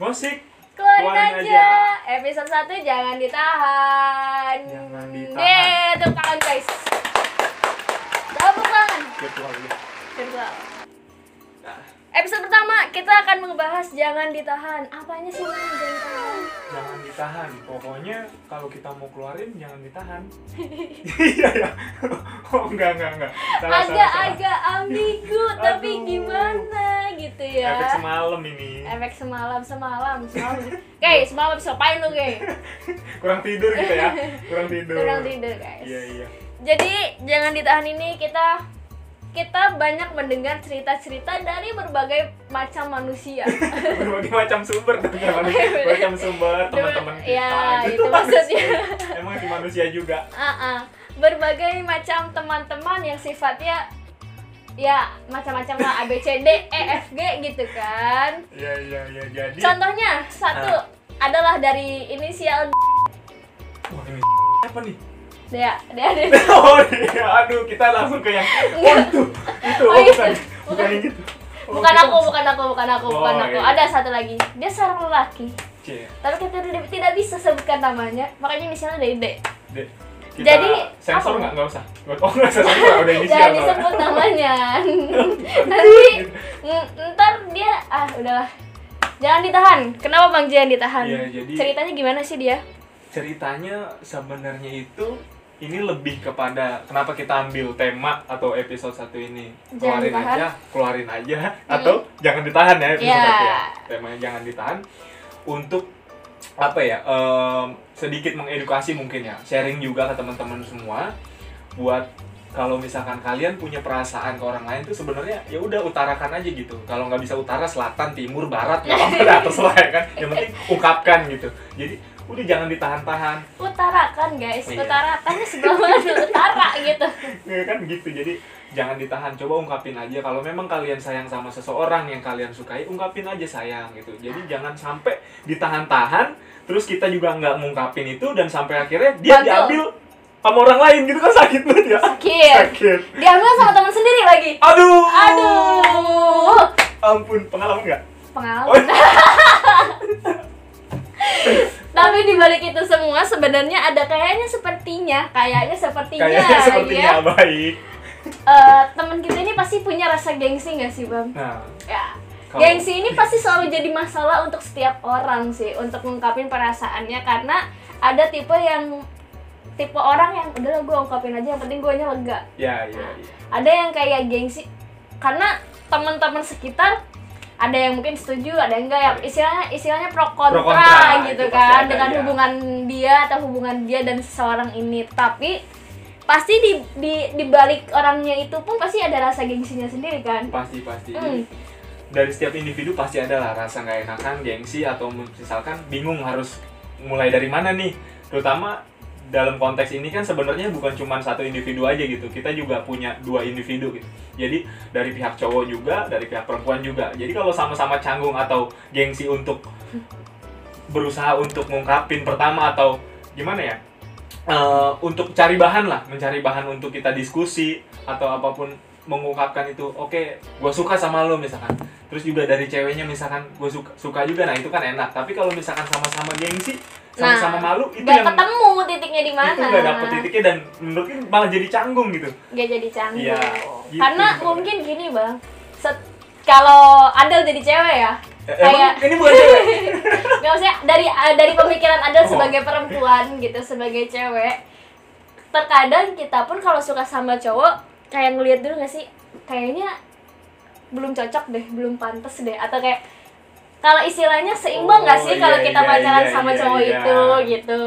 Musik. Keluarin Keluarin aja. aja. Episode 1 jangan ditahan. Jangan ditahan. Yeay, tepuk tangan guys. Tepuk tangan. Virtual dulu. Virtual. Episode pertama kita akan membahas jangan ditahan. Apanya sih jangan ditahan? jangan ditahan. Pokoknya kalau kita mau keluarin jangan ditahan. Iya ya. Oh enggak enggak enggak. Salah, salah, salah. Agak-agak ambigu tapi Aduh. gimana gitu ya. Efek semalam ini. Efek semalam semalam semalam. Oke, semalam bisa ngapain lu, Ge? Kurang tidur kita ya. Kurang tidur. Kurang tidur, guys. Iya iya. Jadi jangan ditahan ini kita kita banyak mendengar cerita-cerita dari berbagai macam manusia. Berbagai macam sumber teman macam sumber teman-teman kita. Ya, gitu. itu maksudnya. Emang si manusia juga. Ah, ah. berbagai macam teman-teman yang sifatnya ya macam-macam lah A B C D E F G gitu kan. Iya iya iya. Jadi Contohnya satu Ah. adalah dari inisial Wah, ini apa nih? Dia dia dia Oh iya, aduh kita langsung ke yang oh itu, itu oh, Oh, itu. bukan, bukan Bukan. yang gitu. Oh, bukan kita- aku bukan aku bukan aku bukan Oh, aku. iya. ada satu lagi. Dia seorang lelaki. Cie, tapi kita tidak, bisa sebutkan namanya. Makanya inisialnya dari D deh, kita Jadi, sensor nggak? Nggak usah. Oh nggak usah sensor, udah inisial. jangan soalnya. disebut namanya. Nanti n- ntar dia ah udahlah jangan ditahan. Kenapa bang jangan ditahan? Iya, jadi- ceritanya gimana sih dia? Ceritanya sebenarnya itu ini lebih kepada kenapa kita ambil tema atau episode satu ini Jangan keluarin ditahan. aja, keluarin aja atau jangan ditahan ya episode Iya. satu ya. Temanya jangan ditahan untuk apa ya? em, sedikit mengedukasi mungkin ya, sharing juga ke teman-teman semua buat kalau misalkan kalian punya perasaan ke orang lain tuh sebenarnya ya udah utarakan aja gitu. Kalau nggak bisa utara, selatan, timur, barat, nggak apa-apa terserah ya kan. Yang penting ungkapkan gitu. Jadi udah jangan ditahan-tahan. utarakan guys Iya. utarakannya sebelah mana utara gitu Ya kan gitu. Jadi jangan ditahan. Coba ungkapin aja kalau memang kalian sayang sama seseorang yang kalian sukai, ungkapin aja sayang gitu. Jadi jangan sampai ditahan-tahan terus kita juga nggak ngungkapin itu dan sampai akhirnya dia diambil sama orang lain gitu kan sakit banget ya. sakit Sakit. diambil sama teman sendiri lagi Aduh. aduh Ampun, pengalaman nggak? pengalaman Oh, tapi dibalik itu semua sebenarnya ada kayaknya sepertinya kayaknya sepertinya kayaknya sepertinya ya baik. Eh, teman kita ini pasti punya rasa gengsi nggak sih bang? Nah, ya. Kalau- gengsi ini pasti selalu jadi masalah untuk setiap orang sih untuk mengungkapin perasaannya. Karena ada tipe yang tipe orang yang udah gue ungkapin aja yang penting gue lega. Ya ya ya. ada yang kayak gengsi karena teman-teman sekitar ada yang mungkin setuju ada yang enggak yang istilahnya istilahnya pro kontra, Pro kontra, gitu kan ada, dengan ya. hubungan dia atau hubungan dia dan seseorang ini tapi pasti di di di balik orangnya itu pun pasti ada rasa gengsinya sendiri kan Pasti pasti. Hmm. Dari setiap individu pasti ada lah rasa nggak enakan, gengsi atau misalkan bingung harus mulai dari mana nih. Terutama dalam konteks ini kan sebenarnya bukan cuma satu individu aja gitu. Kita juga punya dua individu gitu. Jadi dari pihak cowok juga, dari pihak perempuan juga. Jadi kalau sama-sama canggung atau gengsi untuk berusaha untuk ngungkapin pertama atau gimana ya? Eh, untuk cari bahan lah, mencari bahan untuk kita diskusi atau apa pun mengungkapkan itu oke gue suka sama lo misalkan terus juga dari ceweknya misalkan gue suka suka juga nah itu kan enak tapi kalau misalkan sama-sama gengsi sama-sama Nah, malu itu gak yang ketemu titiknya di mana itu nggak dapet titiknya dan menurutku malah jadi canggung gitu. Gak jadi canggung. Iya, gitu. Karena mungkin gini bang set- kalau Adel jadi cewek ya Eh, Kayak- ini bukan cewek? Gak usah dari eh, dari pemikiran Adel Oh. sebagai perempuan gitu sebagai cewek terkadang kita pun kalau suka sama cowok kayak ngeliat dulu gak sih kayaknya belum cocok deh belum pantas deh atau kayak kalau istilahnya seimbang gak Oh, sih kalau iya, kita iya, pacaran iya, sama iya, cowok iya. itu gitu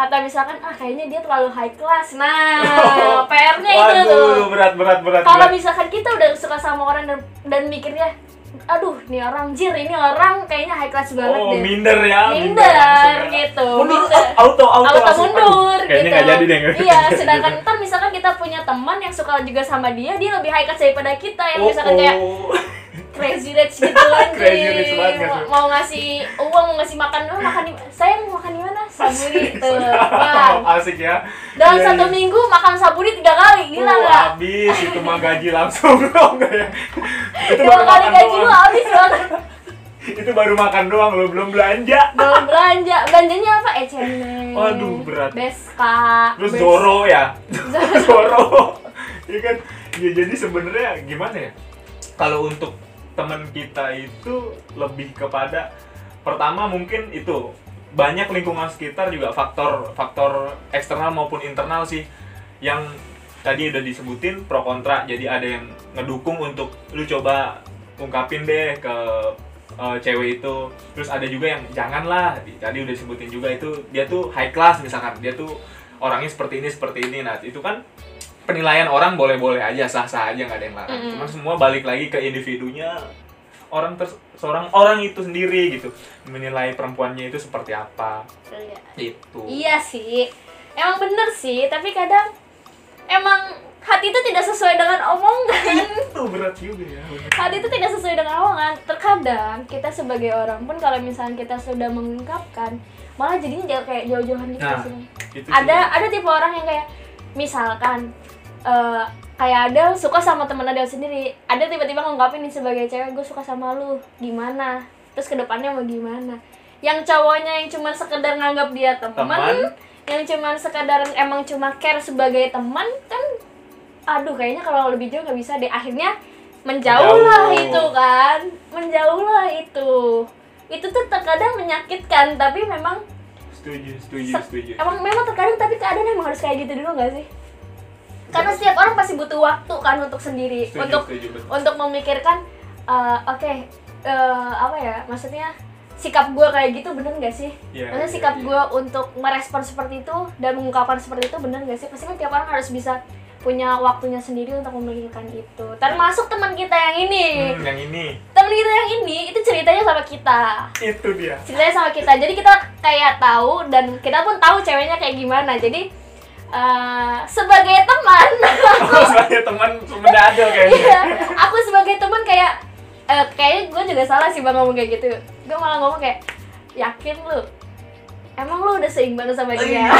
atau misalkan ah kayaknya dia terlalu high class nah Oh. PR-nya itu tuh berat berat berat kalau misalkan kita udah suka sama orang dan, dan mikirnya aduh nih orang jir ini orang kayaknya high class banget oh deh minder ya minder langsung ya. gitu mundur minder. auto auto, auto langsung. mundur Aduh, kayaknya gitu nggak jadi deh nggak iya sedangkan ntar misalkan kita punya teman yang suka juga sama dia dia lebih high class daripada kita yang Oh, misalkan kayak oh. crazy rich gitu anjing Crazy rich banget mau, mau ngasih uang mau ngasih makan oh, makan di saya mau makan di mana? Saburi tuh bang asik ya. Dalam Iya, satu iya. minggu makan saburi tiga kali gila Uh, nggak? habis itu mah gaji langsung oh, enggak ya? Itu dua baru kali gaji doang. lu habis banget itu baru makan doang lo belum belanja. Belum belanja. Belanjanya apa? H&M Waduh, berat. Beska terus Bes- Zoro ya? Zoro. Zoro. Ya kan? Ya jadi sebenarnya gimana ya? Kalau untuk teman kita itu lebih kepada pertama mungkin itu banyak lingkungan sekitar juga faktor faktor eksternal maupun internal sih yang tadi udah disebutin pro kontra. Jadi ada yang ngedukung untuk lu coba ungkapin deh ke eh, cewek itu. Terus ada juga yang janganlah. Di- tadi udah disebutin juga itu dia tuh high class misalkan. Dia tuh orangnya seperti ini seperti ini. Nah itu kan penilaian orang boleh-boleh aja sah-sah aja nggak ada yang larang Mm-mm. cuman semua balik lagi ke individunya orang ter seorang orang itu sendiri gitu menilai perempuannya itu seperti apa Iya. itu Iya sih, emang bener sih, tapi kadang emang hati itu tidak sesuai dengan omongan. itu berat juga ya. Hati itu tidak sesuai dengan omongan. Terkadang kita sebagai orang pun kalau misalnya kita sudah mengungkapkan, malah jadinya kayak jauh-jauhan gitu Nah, sih. Ada ada tipe orang yang kayak misalkan eh, kayak ada suka sama temen ada sendiri, ada tiba-tiba ngungkapin nih sebagai cewek gue suka sama lu, gimana? Terus ke depannya mau gimana? Yang cowoknya yang cuma sekedar nganggap dia teman, yang cuma sekadar emang cuma care sebagai teman kan aduh kayaknya kalau lebih jauh nggak bisa deh. Akhirnya menjauh lah itu kan. Menjauh lah itu. Itu tuh terkadang menyakitkan tapi memang setuju setuju se- setuju. emang memang terkadang tapi keadaan emang harus kayak gitu dulu nggak sih karena setiap orang pasti butuh waktu kan untuk sendiri. Setuju untuk setuju betul. untuk memikirkan eh, oke eh, apa ya maksudnya sikap gue kayak gitu bener gak sih? Iya, maksudnya iya, sikap iya. gue untuk merespon seperti itu dan mengungkapkan seperti itu bener gak sih? Pasti kan tiap orang harus bisa punya waktunya sendiri untuk memikirkan itu. Termasuk teman kita yang ini. Hmm, yang ini. Teman kita yang ini itu ceritanya sama kita. Itu dia. Ceritanya sama kita. Jadi kita kayak tahu dan kita pun tahu ceweknya kayak gimana. Jadi eh, sebagai teman. Oh sebagai teman mendadak kayaknya. Iya aku sebagai teman kayak eh, kayaknya gue juga salah sih bang ngomong kayak gitu. Gue malah ngomong kayak yakin lu? Emang lu udah seimbang sama dia?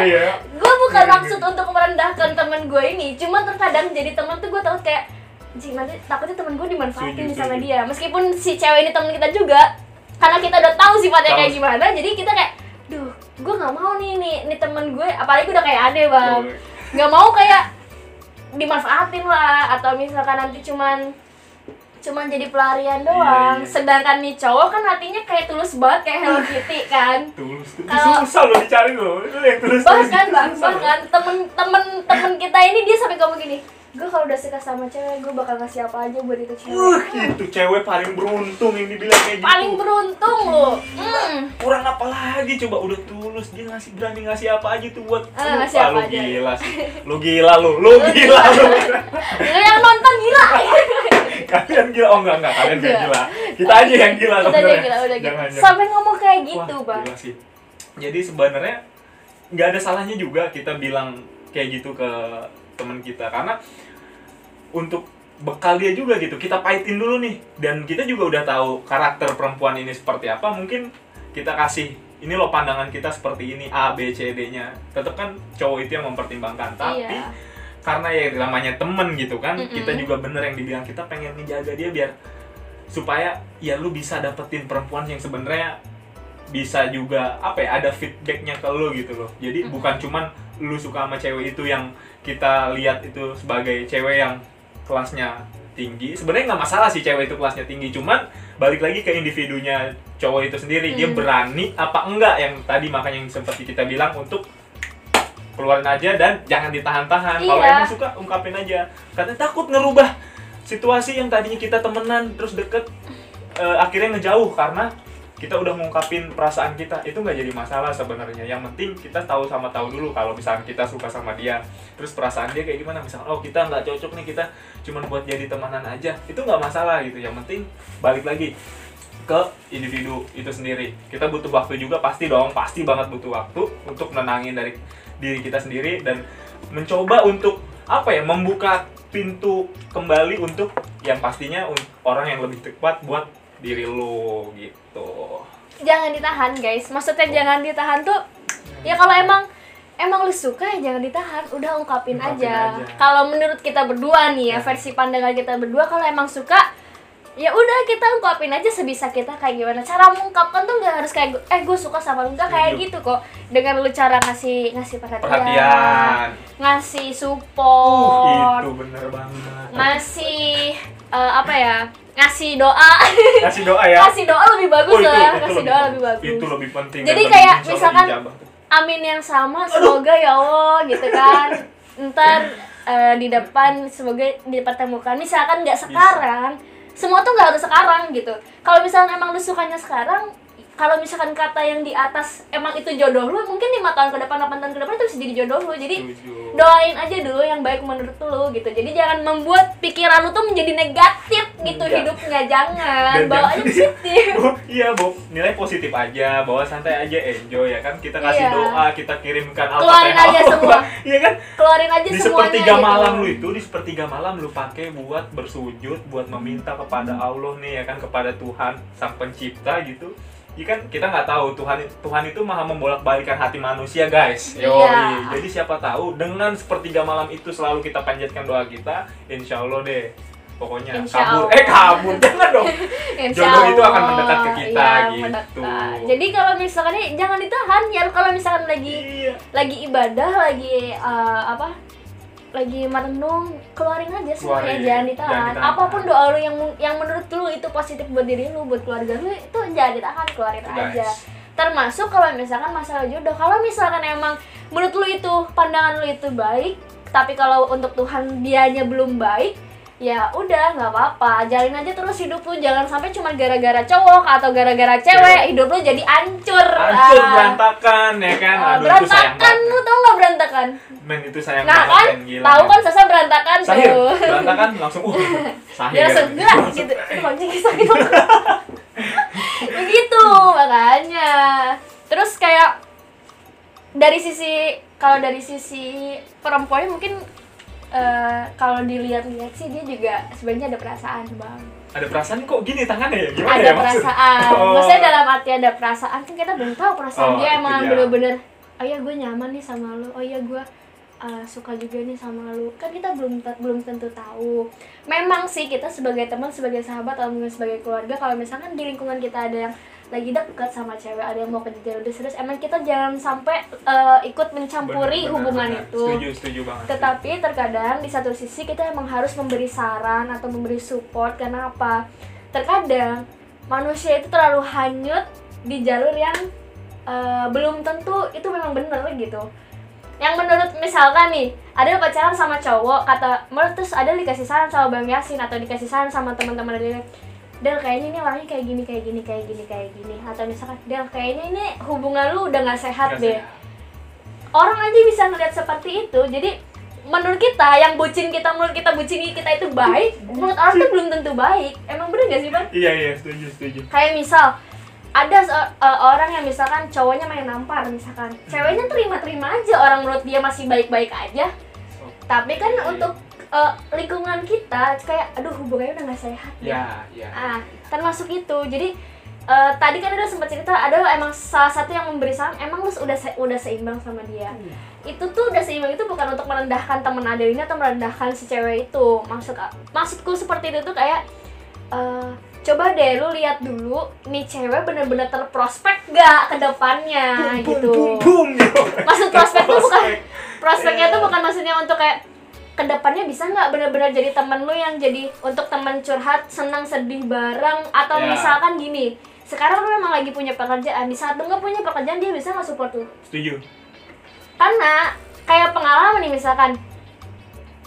Iya gue bukan Iya, maksud untuk merendahkan teman gue ini cuma terkadang jadi teman tuh gue takut kayak Anjing, nanti takutnya teman gue dimanfaatin sama setuju. dia. Meskipun si cewek ini teman kita juga karena kita udah tahu sifatnya Tahu. kayak gimana jadi kita kayak gue nggak mau nih nih nih teman gue apalagi udah kayak ade bang. Oh, nggak mau kayak dimanfaatin lah atau misalkan nanti cuman cuman jadi pelarian doang. Iya, iya. sedangkan nih cowok kan hatinya kayak tulus banget kayak Hello Kitty kan? Tulus. Tulus Kalau- susah loh dicari loh. Itu yang tulus bahkan bahkan temen temen temen kita ini dia sampai ngomong gini gue kalau udah suka sama cewek gue bakal ngasih apa aja buat itu cewek itu cewek paling beruntung yang dibilang kayak gitu. paling beruntung lo hmm. Kurang apa lagi coba udah tulus dia ngasih berani ngasih apa aja tuh buat Ah, lu. ngasih apa lu aja. gila sih. Lu gila lu, lu gila lu. lo yang nonton gila kalian gila oh enggak enggak kalian enggak Enggak. gila. Kita aja yang gila udah aja gila udah gila jangan. sampai ngomong kayak gitu Wah, bang gila sih. Jadi sebenarnya nggak ada salahnya juga kita bilang kayak gitu ke teman kita. Karena untuk bekal dia juga gitu kita pahitin dulu nih. Dan kita juga udah tahu karakter perempuan ini seperti apa mungkin kita kasih ini loh pandangan kita seperti ini A B C D nya tetap kan cowok itu yang mempertimbangkan. Tapi iya. karena ya namanya temen gitu kan Mm-mm. kita juga bener yang dibilang kita pengen ngejaga dia biar supaya ya lu bisa dapetin perempuan yang sebenarnya bisa juga apa ya ada feedbacknya ke lu gitu loh. Jadi Mm-mm. bukan cuman lu suka sama cewek itu yang kita lihat itu sebagai cewek yang kelasnya tinggi sebenarnya nggak masalah sih cewek itu kelasnya tinggi cuman balik lagi ke individunya cowok itu sendiri dia Hmm. berani apa enggak yang tadi makanya yang seperti kita bilang untuk keluarin aja dan jangan ditahan-tahan kalau Iya. emang suka ungkapin aja katanya takut ngerubah situasi yang tadinya kita temenan terus deket eh, akhirnya ngejauh karena kita udah ngungkapin perasaan kita itu nggak jadi masalah sebenarnya. Yang penting kita tahu sama tahu dulu kalau misalnya kita suka sama dia. Terus perasaan dia kayak gimana? Misalnya oh kita nggak cocok nih kita cuman buat jadi temenan aja. Itu nggak masalah gitu. Yang penting balik lagi ke individu itu sendiri. Kita butuh waktu juga pasti dong. Pasti banget butuh waktu untuk nenangin dari diri kita sendiri dan mencoba untuk apa ya membuka pintu kembali untuk yang pastinya orang yang lebih tepat buat diri lo gitu jangan ditahan guys. Maksudnya jangan ditahan tuh ya kalau emang emang lu suka ya jangan ditahan. Udah ungkapin, Ungkapin aja, aja. kalau menurut kita berdua nih ya Ya. versi pandangan kita berdua kalau emang suka ya udah kita ungkapin aja sebisa kita kayak gimana. Cara mengungkapkan tuh nggak harus kayak eh gue suka sama lu. Nggak kayak gitu kok. Dengan lu cara ngasih ngasih perhatian, perhatian. ngasih uh support itu bener banget. ngasih eh, apa ya ngasih doa. Kasih doa ya? Ngasih doa lebih bagus Oh, itu- lah itu ngasih doa lebih bagus. Itu lebih penting Jadi kayak misalkan- amin yang sama semoga ya Allah gitu kan. Ntar eh, di depan semoga dipertemukan. Misalkan nggak sekarang semua tuh nggak harus sekarang gitu. Kalau misalkan emang lu sukanya sekarang kalau misalkan kata yang di atas emang itu jodoh lu mungkin lima tahun ke depan 8 tahun ke depan itu bisa jadi jodoh lu jadi doain aja dulu yang baik menurut lu gitu jadi jangan membuat pikiran lu tuh menjadi negatif gitu Enggak. hidupnya jangan Dan bawa aja positif Oh, iya, Bob. Nilai positif aja, bawa santai aja, enjoy ya kan. Kita kasih Iya. doa, kita kirimkan Keluarin Al-Fatihah. aja semua. Iya kan? keluarin aja Di sepertiga gitu. malam lu itu, di sepertiga malam lu pakai buat bersujud, buat meminta kepada Allah nih ya kan, kepada Tuhan sang pencipta gitu. Iya kan kita nggak tahu Tuhan Tuhan itu maha membolak-balikan hati manusia guys. Yo, Iya. jadi siapa tahu dengan sepertiga malam itu selalu kita panjatkan doa kita, insya Allah deh. Pokoknya Insya kabur, Allah. eh kabur jangan dong. Insya Jodoh itu akan Allah. mendekat ke kita, Iya, gitu. mendekat. Jadi kalau misalkan jangan ditahan ya kalau misalkan lagi Iya. lagi ibadah, lagi eh, apa? Lagi merenung, keluarin aja semuanya Keluarin, jangan ditahan. Apa pun doa lu yang yang menurut lu itu positif buat diri lu, buat keluarga lu itu jangan ditahan, keluarin Itu, aja. Termasuk kalau misalkan masalah jodoh. Kalau misalkan emang menurut lu itu pandangan lu itu baik, tapi kalau untuk Tuhan dianya belum baik, ya udah nggak apa-apa. Jalin aja terus hidup lu. Jangan sampai cuma gara-gara cowok atau gara-gara cewek hidup lu jadi hancur. Hancur Ah. berantakan ya kan. Ah, Aduh berantakan. lu tau nggak berantakan? Men itu sayang nah kan? gila. tahu kan sasa berantakan Sahir, tuh. berantakan langsung uh. Sahir. dia langsung enggak gitu itu lonceng sakit begitu makanya. Terus kayak dari sisi kalau dari sisi perempuan mungkin eh, kalau dilihat-lihat sih dia juga sebenarnya ada perasaan bang. Ada perasaan? Kok gini tangannya ya? Gimana ada ya maksud? perasaan. Oh. maksudnya dalam arti ada perasaan kan kita belum tahu perasaan Oh, dia emang bener-bener oh iya gue nyaman nih sama lu. Oh iya gue uh, suka juga nih sama lu. Kan kita belum belum tentu tahu. Memang sih kita sebagai teman sebagai sahabat atau sebagai keluarga kalau misalkan di lingkungan kita ada yang lagi dekat sama cewek ada yang mau ke jenjang lebih serius emang kita jangan sampai uh, ikut mencampuri Bener, bener, hubungan bener. itu Setuju, setuju banget. tetapi terkadang di satu sisi kita emang harus memberi saran atau memberi support karena apa? Terkadang manusia itu terlalu hanyut di jalur yang eh, belum tentu itu memang bener gitu. Yang menurut misalkan nih, ada pacaran sama cowok kata menurut terus ada dikasih saran sama Bang Yasin atau dikasih saran sama teman-teman dia Del kayaknya ini orangnya kayak gini kayak gini kayak gini kayak gini. Atau misalkan Del kayaknya ini hubungan lu udah nggak sehat deh sehat. orang aja bisa ngeliat seperti itu. Jadi menurut kita yang bucin kita menurut kita bucin kita itu baik menurut orang itu belum tentu baik. Emang bener gak sih bang? Iya, iya, setuju, setuju. kayak misal ada se- uh, orang yang misalkan cowoknya main nampar misalkan. Ceweknya terima-terima aja orang menurut dia masih baik-baik aja. Tapi kan untuk uh, lingkungan kita kayak aduh hubungannya udah gak sehat deh. Ya, ya. Ah, termasuk itu. Jadi eh, tadi kan udah sempat cerita ada emang salah satu yang memberi saran emang lu udah se- udah seimbang sama dia. Itu tuh udah seimbang itu bukan untuk merendahkan temen ada ini atau merendahkan si cewek itu. Maksud maksudku seperti itu tuh kayak eh, coba deh lu lihat dulu nih cewek bener-bener terprospek gak ke depannya Bum, gitu. bum, bum, gitu. Maksud prospek tuh bukan Prospek. prospeknya Iya. tuh bukan maksudnya untuk kayak ke depannya bisa nggak benar-benar jadi temen lu yang jadi untuk teman curhat senang sedih bareng atau Ya. misalkan gini sekarang lu memang lagi punya pekerjaan di saat lu nggak punya pekerjaan dia bisa nggak support lu Setuju. karena kayak pengalaman nih misalkan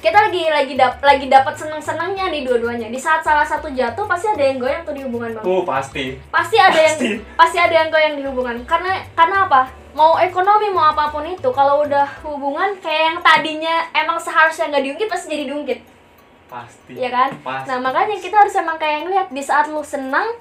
kita lagi lagi dap lagi dapat senang senangnya nih dua-duanya. Di saat salah satu jatuh pasti ada yang goyang tuh di hubungan bang. Oh, pasti. pasti ada yang Pasti. pasti ada yang goyang di hubungan. Karena karena apa? Mau ekonomi mau apa pun itu kalau udah hubungan kayak yang tadinya emang seharusnya nggak diungkit pasti jadi diungkit. Pasti. ya kan? Pasti. nah makanya kita harus emang kayak ngeliat di saat lu senang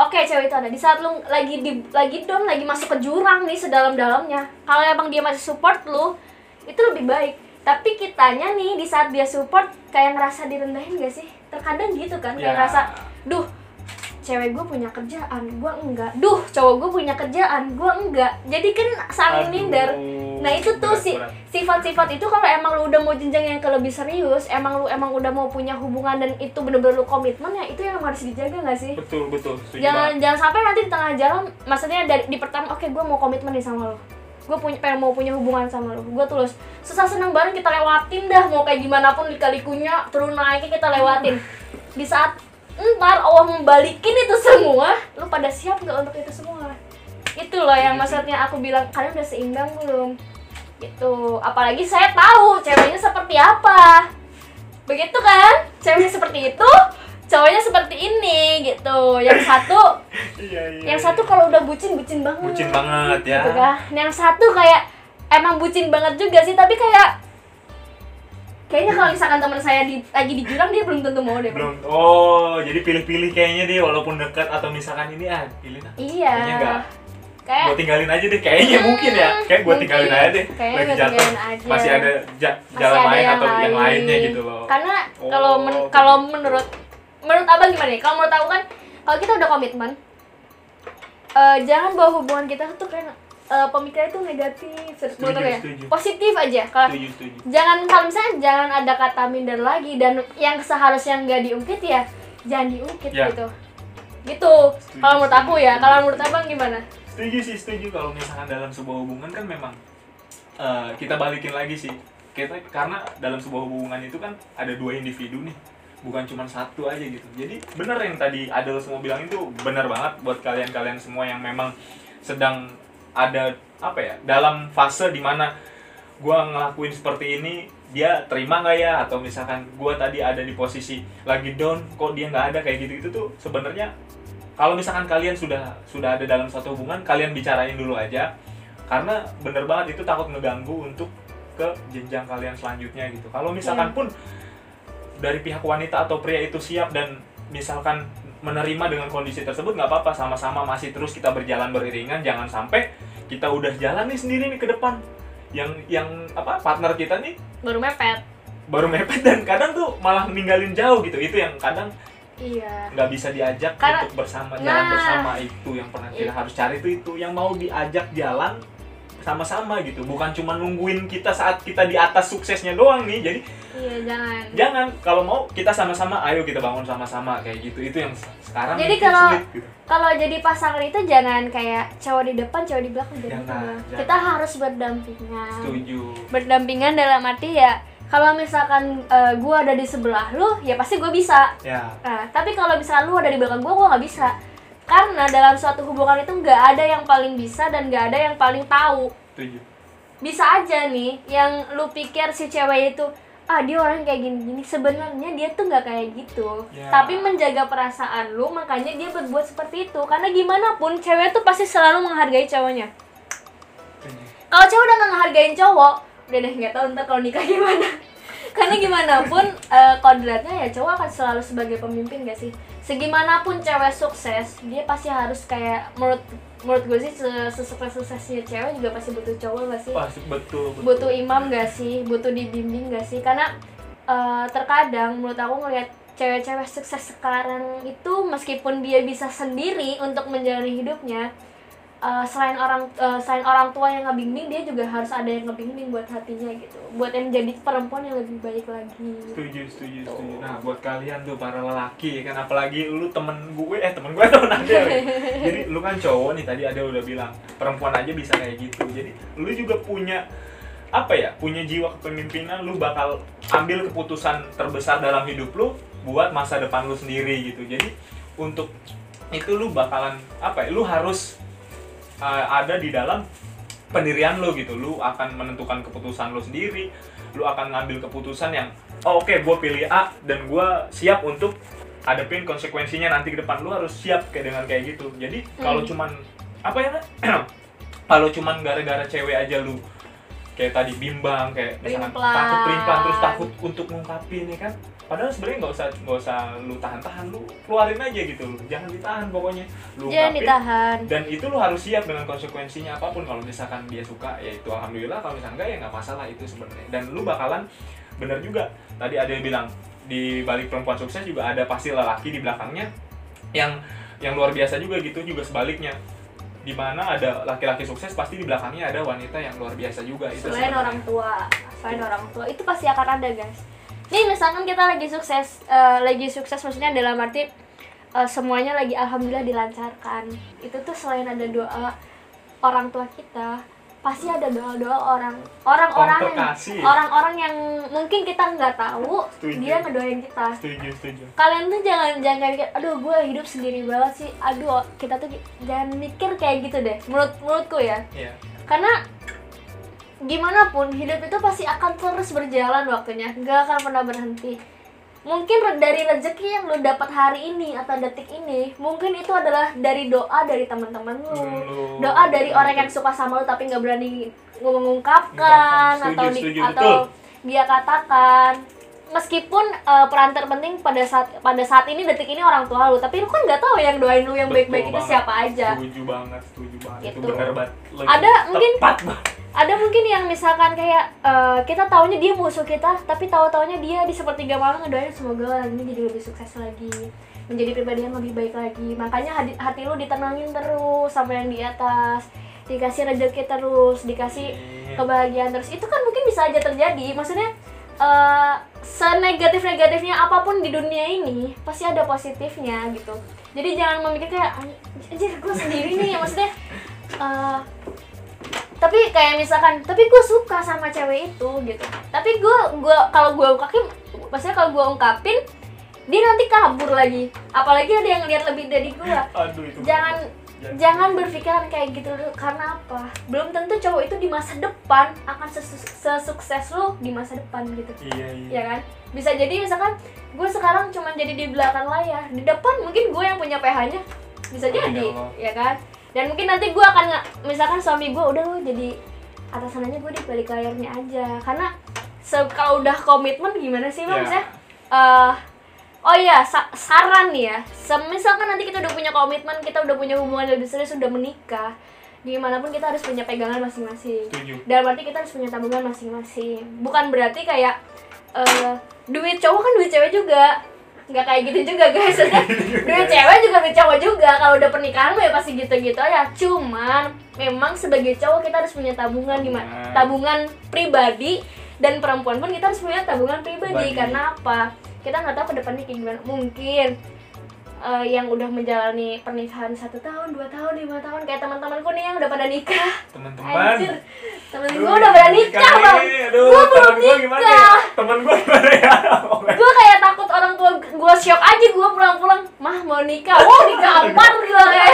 oke cewek itu ada. Di saat lu lagi di lagi down lagi masuk ke jurang nih sedalam-dalamnya. Kalau emang dia masih support lu itu lebih baik tapi kitanya nih di saat dia support kayak ngerasa direndahin gak sih? Terkadang gitu kan kayak Ya. ngerasa duh cewek gue punya kerjaan gue enggak. Duh cowok gue punya kerjaan gue enggak. Jadi kan saling minder. Nah itu tuh berat. sifat-sifat itu kalau emang lu udah mau jenjang yang ke lebih serius emang lu emang udah mau punya hubungan dan itu bener-bener lu komitmen ya itu yang harus dijaga gak sih? Betul betul. Jangan banget. jangan sampai nanti di tengah jalan maksudnya dari di pertama oke gue mau komitmen nih sama lo gue punya pengen mau punya hubungan sama lo gue tulus. Susah senang bareng kita lewatin dah. Mau kayak gimana pun lika-likunya turun naiknya kita lewatin. Di saat ntar Allah membalikin itu semua lu pada siap nggak untuk itu semua? Itu loh yang maksudnya aku bilang kalian udah seimbang belum? Gitu. Apalagi saya tahu ceweknya seperti apa. Begitu kan? Ceweknya seperti itu cowoknya seperti ini gitu. Yang satu iya, iya, yang iya. satu kalau udah bucin bucin banget. Bucin banget ya. Gitu kan. Yang satu kayak emang bucin banget juga sih tapi kayak kayaknya kalau misalkan teman saya di, lagi di jurang dia belum tentu mau deh belum oh jadi pilih-pilih kayaknya dia walaupun dekat atau misalkan ini ah pilih nah iya. Kayaknya enggak. kayak gue tinggalin aja deh kayaknya Hmm, mungkin ya. Kayak gue tinggalin aja deh. Kayaknya lagi jatuh. tinggalin aja. masih ada ja- masih jalan ada lain yang atau yang lain. lainnya gitu loh. Karena Oh, kalau men- gitu. kalau menurut menurut abang gimana nih kalau menurut aku kan kalau kita udah komitmen eh, jangan bawa hubungan kita tuh kayak eh, pemikiran itu negatif Setuju, ya setuju. positif aja. Kalau jangan kalau misalnya jangan ada kata minder lagi dan yang seharusnya nggak diungkit ya jangan diungkit Ya. gitu. Gitu. Kalau menurut aku ya kalau menurut abang gimana? Setuju sih setuju. Kalau misalkan dalam sebuah hubungan kan memang eh, kita balikin lagi sih. Kita karena dalam sebuah hubungan itu kan ada dua individu nih bukan cuma satu aja gitu. Jadi bener yang tadi Adel semua bilang itu bener banget buat kalian-kalian semua yang memang sedang ada apa ya dalam fase di mana gua ngelakuin seperti ini dia terima nggak ya? Atau misalkan gua tadi ada di posisi lagi down kok dia nggak ada? Kayak gitu itu tuh sebenarnya kalau misalkan kalian sudah sudah ada dalam satu hubungan kalian bicarain dulu aja. Karena bener banget itu takut ngeganggu untuk ke jenjang kalian selanjutnya gitu. Kalau misalkan pun dari pihak wanita atau pria itu siap dan misalkan menerima dengan kondisi tersebut nggak apa-apa sama-sama masih terus kita berjalan beriringan jangan sampai kita udah jalan nih sendiri nih ke depan. Yang yang apa partner kita nih baru mepet. baru mepet dan kadang tuh malah ninggalin jauh gitu. Itu yang kadang iya. nggak bisa diajak Karena- untuk bersama jalan Nah. bersama. Itu yang pernah kita Iya. harus cari itu itu. Yang mau diajak jalan sama-sama gitu. Bukan cuma nungguin kita saat kita di atas suksesnya doang nih jadi iya jangan. Jangan. Kalau mau kita sama-sama ayo kita bangun sama-sama kayak gitu. Itu yang se- sekarang Jadi kalau- sulit gitu. kalau jadi pasangan itu jangan kayak cowok di depan cowok di belakang jangan Jangan, jangan. kita harus berdampingan. Setuju. Berdampingan dalam arti ya kalau misalkan eh, gua ada di sebelah lu ya pasti gue bisa. Ya. Nah, tapi kalau misalnya lu ada di belakang gua, gua nggak bisa. Karena dalam suatu hubungan itu nggak ada yang paling bisa dan nggak ada yang paling tahu. Bisa aja nih, yang lu pikir si cewek itu, ah dia orang kayak gini-gini, sebenarnya dia tuh nggak kayak gitu. Ya. Tapi menjaga perasaan lu, makanya dia berbuat seperti itu. Karena gimana pun, cewek tuh pasti selalu menghargai cowoknya. Kalau cewek udah nggak ngehargain cowok, udah deh nggak tahu ntar kalau nikah gimana. Karena gimana pun eh, kodratnya ya cowok akan selalu sebagai pemimpin gak sih? Segimanapun cewek sukses, dia pasti harus kayak menurut menurut gue sih se- sesukses suksesnya cewek juga pasti butuh cowok gak sih? Wah, betul betul Butuh imam gak sih? Butuh dibimbing gak sih? Karena eh, terkadang menurut aku ngelihat cewek-cewek sukses sekarang itu meskipun dia bisa sendiri untuk menjalani hidupnya eh, selain orang eh, selain orang tua yang ngebimbing dia juga harus ada yang ngebimbing buat hatinya gitu. Buat yang jadi perempuan yang lebih baik lagi. Setuju setuju Tuh. setuju. Nah buat kalian tuh para lelaki ya kan apalagi lu temen gue eh temen gue temen ada jadi lu kan cowok nih tadi ada udah bilang perempuan aja bisa kayak gitu. Jadi lu juga punya apa ya punya jiwa kepemimpinan lu bakal ambil keputusan terbesar dalam hidup lu buat masa depan lu sendiri gitu. Jadi untuk itu lu bakalan apa ya lu harus uh, ada di dalam pendirian lu gitu. Lu akan menentukan keputusan lu sendiri. Lu akan ngambil keputusan yang oh, oke gue pilih A dan gue siap untuk hadapin konsekuensinya nanti ke depan. Lu harus siap kayak dengan kayak gitu. Jadi kalau Hmm. cuman apa ya kalau cuman gara-gara cewek aja lu kayak tadi bimbang kayak misalkan takut primplan terus takut untuk ngungkapin ya kan padahal sebenarnya nggak usah nggak usah lu tahan-tahan lu keluarin aja gitu. Lu jangan ditahan pokoknya. Lu jangan ditahan. Dan itu lu harus siap dengan konsekuensinya apa pun. Kalau misalkan dia suka ya itu alhamdulillah. Kalau misalkan enggak ya nggak masalah itu sebenarnya. Dan lu bakalan bener juga. Tadi ada yang bilang di balik perempuan sukses juga ada pasti lelaki di belakangnya yang yang luar biasa juga gitu juga sebaliknya. Di mana ada laki-laki sukses pasti di belakangnya ada wanita yang luar biasa juga. Itu selain sebenarnya. orang tua selain orang tua itu pasti akan ada guys nih misalkan kita lagi sukses eh, lagi sukses maksudnya dalam arti eh, semuanya lagi alhamdulillah dilancarkan itu tuh selain ada doa orang tua kita pasti ada doa-doa orang orang-orang Komplikasi. orang-orang yang mungkin kita nggak tahu Setuju. dia ngedoain kita setuju setuju kalian tuh jangan jangan kayak mikir aduh gue hidup sendiri banget sih aduh kita tuh jangan mikir kayak gitu deh menurut menurutku ya Iya. karena gimana pun hidup itu pasti akan terus berjalan waktunya. Nggak akan pernah berhenti. Mungkin dari rezeki yang lo dapat hari ini atau detik ini mungkin itu adalah dari doa dari teman-teman lo Lu- doa dari orang yang suka sama lo tapi nggak berani mengungkapkan Setuju, atau di, setuju, atau dia katakan. Meskipun eh, peran terpenting pada saat pada saat ini detik ini orang tua lu. Tapi lu kan nggak tahu yang doain lu yang baik-baik itu siapa aja. Setuju banget setuju banget. Itu Gitu. benar banget. Ada mungkin- tepat banget ada mungkin yang misalkan kayak eh, kita taunya dia musuh kita tapi tahu-taunya dia di sepertiga malam ngedoain semoga ini jadi lebih sukses lagi menjadi pribadi yang lebih baik lagi. Makanya hati, hati lu ditenangin terus sampai yang di atas dikasih rezeki terus dikasih Iya. kebahagiaan terus. Itu kan mungkin bisa aja terjadi. Maksudnya eh senegatif negatifnya apa pun di dunia ini pasti ada positifnya gitu. Jadi jangan memikir kayak anjir gue sendiri nih. Maksudnya eh tapi kayak misalkan tapi gue suka sama cewek itu gitu. Tapi gue gua kalau gue ungkapin maksudnya kalau gue ungkapin dia nanti kabur lagi. Apalagi ada yang lihat lebih dari gue aduh itu jangan Jangan. jangan berpikiran kayak gitu dulu. Karena apa? Belum tentu cowok itu di masa depan akan sesu- sesukses lo di masa depan gitu. Iya iya. Ya kan? Bisa jadi misalkan gue sekarang cuma jadi di belakang layar. Di depan mungkin gue yang punya PH nya bisa jadi ya kan dan mungkin nanti gue akan nge- misalkan suami gue udah lo jadi atasannya gue di balik layarnya aja. Karena kalau udah komitmen gimana sih bang Ya. Maksudnya, eh, oh iya sa- saran nih ya. Semisalkan nanti kita udah punya komitmen kita udah punya hubungan lebih serius sudah menikah gimana pun kita harus punya pegangan masing-masing. Setuju. Dalam arti kita harus punya tabungan masing-masing. Bukan berarti kayak eh, duit cowok kan duit cewek juga nggak kayak gitu juga guys. Maksudnya, duit cewek juga duit cowok juga. Kalau udah pernikahan mah ya pasti gitu-gitu aja. Cuman memang sebagai cowok kita harus punya tabungan di tabungan. Pribadi dan perempuan pun kita harus punya tabungan pribadi. Pribadi. karena apa? Kita nggak tahu ke depannya kayak gimana. Mungkin eh, yang udah menjalani pernikahan satu tahun dua tahun lima tahun kayak teman-temanku nih yang udah pada nikah. Teman-teman. Anjir, temen gue udah pada nikah bang. Gua belum ya? nikah. temen gue gimana ya? Gue kayak orang tua gue shock aja gue pulang-pulang. Mah mau nikah, wow digampar gitu kayak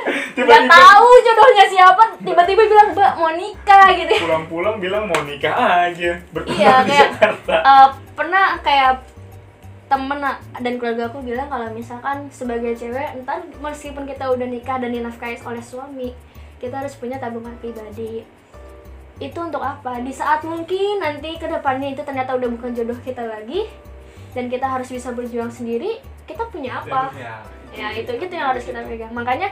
Gak Tiba-tiba tahu jodohnya siapa, tiba-tiba bilang mbak mau nikah gitu. Pulang-pulang bilang mau nikah aja. Berteman Iya, di kayak- Jakarta. Eh, Pernah kayak temen dan keluarga aku bilang kalau misalkan sebagai cewek entar meskipun kita udah nikah dan dinafkahi oleh suami kita harus punya tabungan pribadi. Itu untuk apa? Di saat mungkin nanti ke depannya itu ternyata udah bukan jodoh kita lagi dan kita harus bisa berjuang sendiri kita punya apa? ya, ya itu gitu yang harus kita pegang. Makanya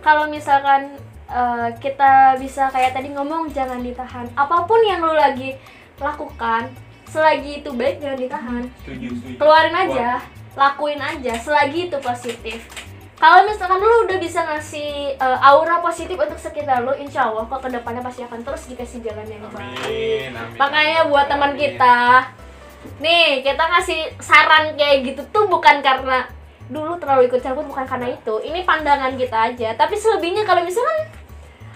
kalau misalkan eh, kita bisa kayak tadi ngomong jangan ditahan. Apa pun yang lu lagi lakukan selagi itu baik jangan ditahan. Setuju setuju. Keluarin aja lakuin aja selagi itu positif. Kalau misalkan lu udah bisa ngasih eh, aura positif untuk sekitar lu insya Allah kok ke depannya pasti akan terus dikasih jalan yang baik. amin amin. makanya buat teman kita nih kita ngasih saran kayak gitu tuh bukan karena dulu terlalu ikut campur bukan karena itu. Ini pandangan kita aja. Tapi selebihnya kalau misalkan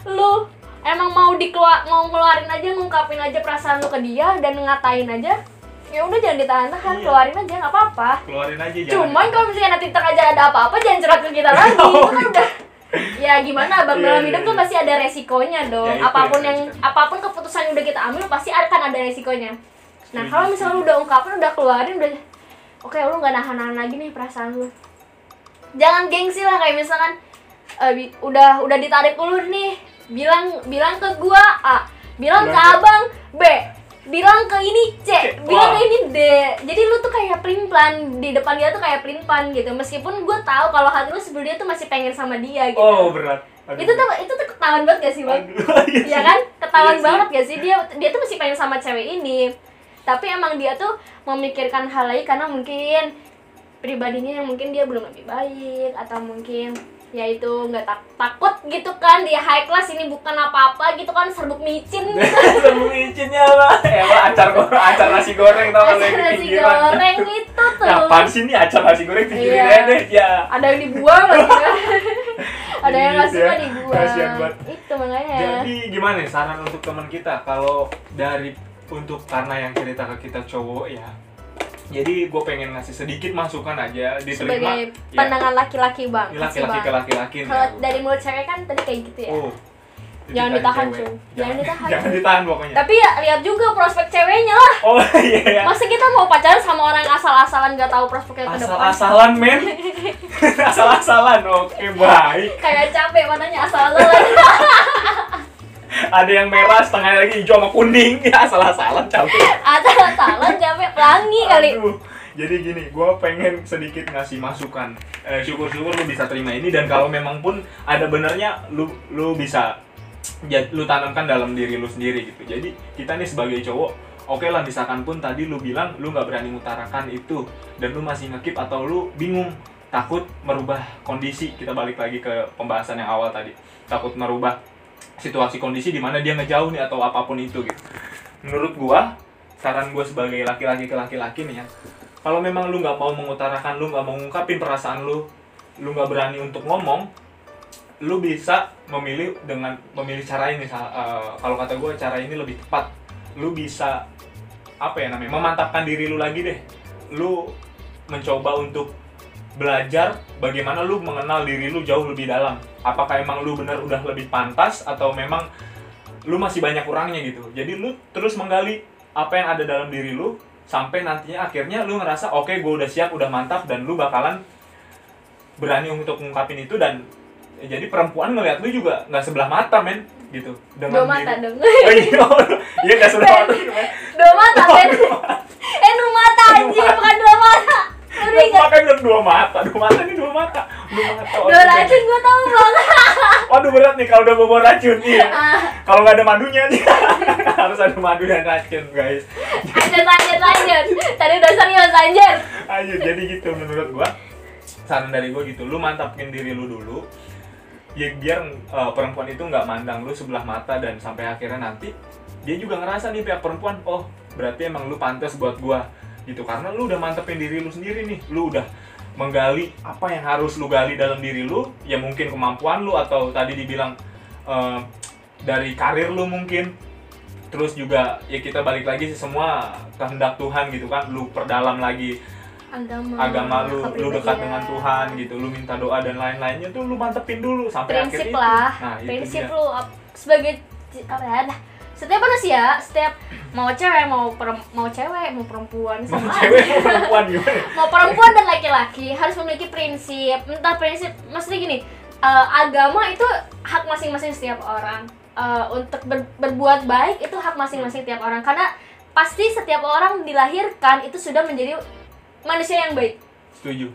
lu emang mau dikeluar mau ngeluarin aja ngungkapin aja perasaan lu ke dia dan ngatain aja ya udah jangan ditahan-tahan Iya. keluarin aja nggak apa-apa. Keluarin aja jangan cuman kalau misalnya nanti terjadi ada apa-apa jangan curhat ke kita lagi. Oh, itu kan udah ya gimana? Bang Iya, dalam iya, hidup tuh pasti ada resikonya dong. Ya, itu apa pun yang apa pun keputusan yang udah kita ambil pasti akan ada resikonya nah kalau misalnya lu setuju. udah ungkapin udah keluarin udah oke lu nggak nahan-nahan lagi nih perasaan lu jangan gengsi lah kayak misalkan bi- udah udah ditarik ulur nih bilang bilang ke gua A bilang Bilang ke abang B bilang ke ini C, C, bilang wah. ke ini D. Jadi lu tuh kayak pelin plan di depan dia tuh kayak pelin plan gitu. Meskipun gue tahu kalau hati lu sebelumnya tuh masih pengen sama dia gitu. oh berat Aduh. itu tuh itu tuh ketahuan banget gak sih bang? Iya sih. kan? Ketahuan Iya sih. banget gak sih dia dia tuh masih pengen sama cewek ini. Tapi emang dia tuh memikirkan hal lain karena mungkin pribadinya yang mungkin dia belum lebih baik atau mungkin ya itu nggak tak takut gitu kan dia high class ini bukan apa-apa gitu kan serbuk micin gitu Sembung izinnya lah. Ya lah acar goreng, acar nasi goreng tau lagi nasi goreng itu tuh Ya, apaan sih nih acar nasi goreng pikirin Iya. deh ya. ada yang dibuang lagi kan ada yang nggak suka ya. dibuang itu makanya Jadi gimana nih saran untuk teman kita kalau dari untuk karena yang cerita ke kita cowok ya. Jadi gue pengen ngasih sedikit masukan aja diterima. sebagai ya, pandangan laki-laki bang ini Kasih, laki-laki ke Bang. laki-laki kalau ya. dari mulut cewek kan tadi kayak gitu ya Oh. Jangan ditahan, cuy. Jangan ditahan, Jangan ditahan pokoknya. tapi ya lihat juga prospek ceweknya lah Oh iya ya. masa kita mau pacaran sama orang yang asal-asalan gak tahu prospeknya ke depan Asal-asalan men. Asal-asalan. Oke, baik. kayak capek matanya asal-asalan Ada yang merah, setengah lagi hijau sama kuning. Ya asal-asalan capek. asal-asalan capek pelangi kali Aduh. Jadi gini, gue pengen sedikit ngasih masukan. Eh, syukur-syukur lu bisa terima ini dan kalau memang pun ada benernya, lu lu bisa ya, lu tanamkan dalam diri lu sendiri gitu. Jadi kita nih sebagai cowok, oke lah misalkan pun tadi lu bilang lu nggak berani mengutarakan itu dan lu masih ngekip atau lu bingung takut merubah kondisi. Kita balik lagi ke pembahasan yang awal tadi. Takut merubah situasi kondisi di mana dia ngejauh nih atau apa pun itu gitu. Menurut gua, saran gua sebagai laki-laki ke laki-laki nih ya, kalau memang lu nggak mau mengutarakan, lu nggak mau ngungkapin perasaan lu, lu nggak berani untuk ngomong, lu bisa memilih dengan memilih cara ini. Eh, kalau kata gue cara ini lebih tepat. Lu bisa apa ya namanya memantapkan diri lu lagi deh. Lu mencoba untuk belajar bagaimana lu mengenal diri lu jauh lebih dalam. Apakah emang lu benar udah lebih pantas atau memang lu masih banyak kurangnya gitu. Jadi lu terus menggali apa yang ada dalam diri lu sampai nantinya akhirnya lu ngerasa oke gue udah siap udah mantap dan lu bakalan berani untuk ngungkapin itu. Dan ya, jadi perempuan ngeliat lu juga nggak sebelah mata men gitu. Dua mata diri- dong. Oh iya iya nggak sebelah mata men. Dua mata Ben eh dua mata anjir bukan dua Makan bilang dua mata dua mata ini dua mata. Dua mata dua racun gue tau bang. Waduh berat nih kalau udah bawa racun iya kalau nggak ada madunya nih. Harus ada madu dan racun guys. Lanjut lanjut lanjut. Tadi udah serius anjir ayo jadi gitu menurut gua. Saran dari gua gitu lu mantapin diri lu dulu. Ya biar uh, perempuan itu nggak mandang lu sebelah mata dan sampai akhirnya nanti dia juga ngerasa nih pihak perempuan oh berarti emang lu pantas buat gua gitu karena lu udah mantepin diri lu sendiri nih. Lu udah menggali apa yang harus lu gali dalam diri lu. Ya mungkin kemampuan lu atau tadi dibilang uh, dari karir lu mungkin. Terus juga ya kita balik lagi sih semua kehendak Tuhan gitu kan. Lu perdalam lagi agama agama lu lu dekat dengan Tuhan gitu. Lu minta doa dan lain-lainnya tuh lu mantepin dulu sampai akhir prinsip itu. lah. Nah itu prinsip dia. lu sebagai apa ya setiap manusia setiap mau cewek mau perem- mau cewek mau perempuan mau sama cewek aja. mau perempuan gimana? Mau perempuan dan laki-laki harus memiliki prinsip. Entah prinsip maksudnya gini eh, agama itu hak masing-masing setiap orang. Eh, untuk ber- berbuat baik itu hak masing-masing setiap orang. Karena pasti setiap orang dilahirkan itu sudah menjadi manusia yang baik. Setuju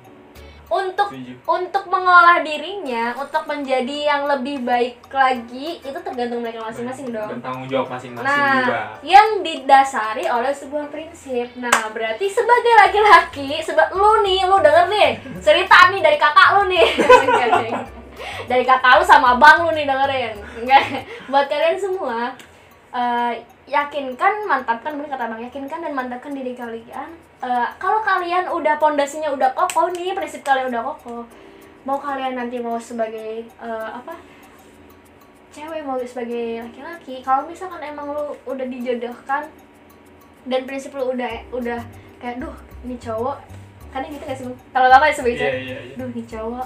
untuk setuju untuk mengolah dirinya untuk menjadi yang lebih baik lagi itu tergantung mereka masing-masing dan dong tanggung jawab masing-masing juga Nah, yang didasari oleh sebuah prinsip. Nah, berarti sebagai laki-laki, seba lu nih, lu denger nih, cerita nih dari kakak lu nih. Dari kakak lu sama abang lu nih dengerin. Enggak. Buat kalian semua, eh, yakinkan, mantapkan, bener kata Bang, yakinkan dan mantapkan diri kalian. Eh, kalau kalian udah pondasinya udah kokoh nih, prinsip kalian udah kokoh. Mau kalian nanti mau sebagai eh, apa? cewek mau sebagai laki-laki kalau misalkan emang lu udah dijodohkan dan prinsip lu udah udah kayak duh ini cowok karena gitu gak sih kalau apa sebagai iya cewek iya iya duh nih cowok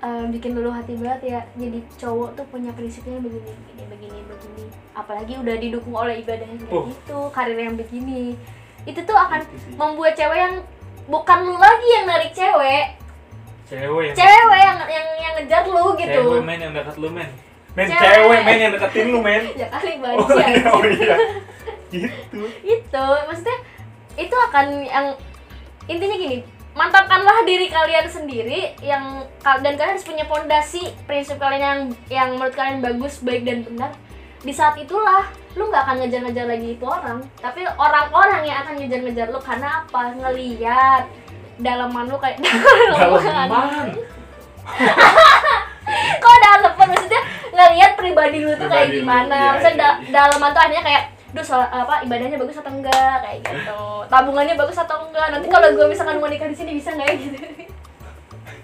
eh, bikin dulu hati banget ya jadi cowok tuh punya prinsipnya begini begini begini begini apalagi udah didukung oleh ibadah yang kayak Oh. gitu karir yang begini itu tuh akan membuat cewek yang bukan lu lagi yang narik cewek. Cewek yang cewek yang yang yang ngejar lu gitu. Cewek men yang dekat lu men. Men Cewek. cewek men yang deketin lu men. Ya kali oh banget iya. Oh iya. Gitu. Itu maksudnya itu akan yang intinya gini mantapkanlah diri kalian sendiri yang dan kalian harus punya fondasi prinsip kalian yang yang menurut kalian bagus baik dan benar di saat itulah lu nggak akan ngejar-ngejar lagi itu orang. Tapi orang-orang yang akan ngejar-ngejar lu karena apa? Ngeliat dalaman lu kayak Dalaman. kok dalaman maksudnya ngelihat pribadi lu tuh kayak Pribadi gimana? iya, maksudnya iya, da- dalaman tuh artinya kayak duh soal apa ibadahnya bagus atau enggak? Kayak gitu. Tabungannya bagus atau enggak? Nanti kalau gue misalkan mau nikah di sini bisa nggak ya? gitu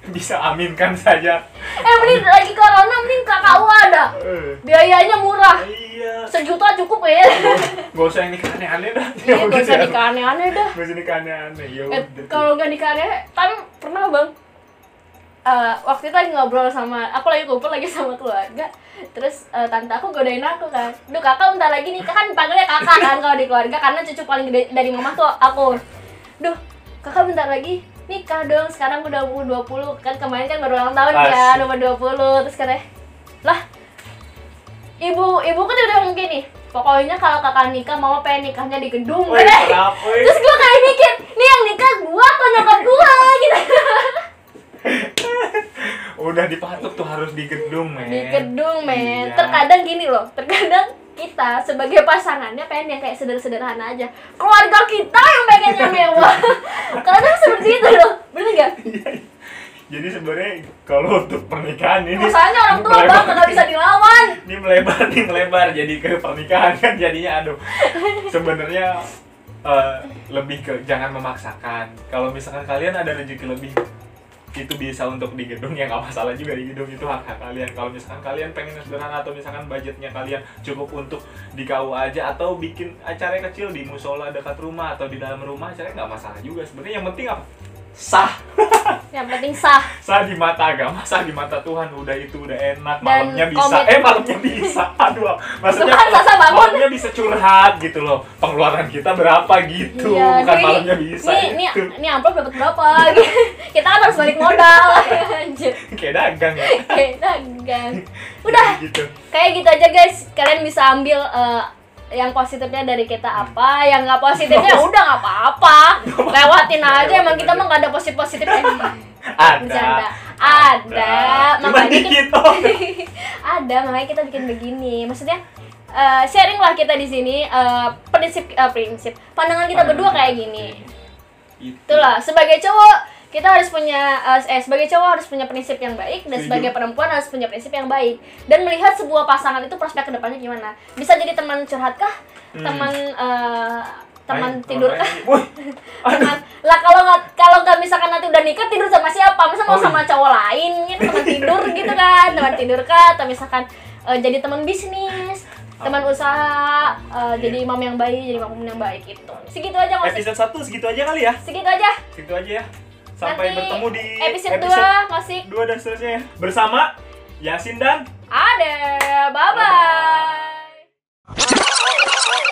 Bisa aminkan saja. eh mending lagi corona mending KKU ada. Eh, biayanya murah. Iya. sejuta cukup ya. Gak usah yang nikah aneh-aneh dah. iya gak usah nikah aneh-aneh dah. Gak usah nikah aneh-aneh. Ya Eh, kalau nggak nikah aneh tapi pernah bang? Eh, waktu itu lagi ngobrol sama aku lagi kumpul lagi sama keluarga. Terus eh, tante aku godain aku kan. Duh kakak bentar lagi nikah. Kan panggilnya kakak kan kalau di keluarga. Karena cucu paling gede dari mama tuh aku. Duh kakak bentar lagi nikah dong sekarang udah umur 20 kan kemarin kan baru ulang tahun kan Asik. umur 20 terus katanya lah ibu ibu kan udah ngomong gini pokoknya kalau kakak nikah mama pengen nikahnya di gedung kenapa? woi? terus gue kayak mikir nih yang nikah gua atau nyokap gua gitu Udah dipatok tuh harus di gedung, men. di gedung men Iya. terkadang gini loh terkadang kita sebagai pasangannya pengen yang kayak sederhana-sederhana aja. Keluarga kita yang pengennya mewah. Kadang seperti itu loh. Bener gak? Jadi sebenarnya kalau untuk pernikahan ini masalahnya orang tua melebar. bang nggak bisa dilawan. Ini melebar nih melebar jadi ke pernikahan kan jadinya aduh. Sebenarnya eh, lebih ke jangan memaksakan. Kalau misalkan kalian ada rezeki lebih itu bisa untuk di gedung ya nggak masalah juga di gedung itu hak hak kalian. Kalau misalkan kalian pengen sederhana atau misalkan budgetnya kalian cukup untuk di KU aja atau bikin acara kecil di musola dekat rumah atau di dalam rumah acaranya nggak masalah juga. Sebenarnya yang penting apa sah. Yang penting sah. Sah di mata agama sah di mata Tuhan. Udah itu udah enak. Dan malamnya bisa. komitmen. eh malamnya bisa. Aduh maksudnya Tuhan sasa bangun. malamnya bisa curhat gitu loh. Pengeluaran kita berapa gitu? Iya, bukan ini- malamnya bisa nih nih itu nih amplop dapat berapa? Gitu. kita kan harus balik modal. Anjir. Kayak dagang ya. Kayak dagang. Udah. Gitu. Kayak gitu aja guys. Kalian bisa ambil eh, yang positifnya dari kita apa yang nggak positifnya ya udah nggak apa-apa. Lewatin aja emang kita mah nggak ada positif positifnya bercanda. Ada. Ada. Cuma makanya kita ada makanya kita bikin begini. Maksudnya eh, sharing lah kita di sini eh, prinsip eh, prinsip. Pandangan kita berdua kayak gini. Itu. itulah sebagai cowok kita harus punya eh, eh sebagai cowok harus punya prinsip yang baik dan Setuju. sebagai perempuan harus punya prinsip yang baik. Dan melihat sebuah pasangan itu prospek ke depannya gimana. Bisa jadi teman curhat kah? Hmm. teman eh, teman Main, tidur kah? teman. Lah kalau nggak kalau nggak misalkan nanti udah nikah tidur sama siapa? Masa mau Oh, sama cowok lain? Gitu teman tidur gitu kan. Teman tidur kah? Atau misalkan eh, jadi teman bisnis teman usaha eh, Iya. jadi imam yang baik jadi makmum yang baik itu segitu aja nggak episode 1 segitu aja kali ya? Segitu aja. Segitu aja ya Sampai Nanti bertemu di episode, 2 masih 2 dan seterusnya. Bersama Yasin dan Ade. Bye bye, Bye-bye.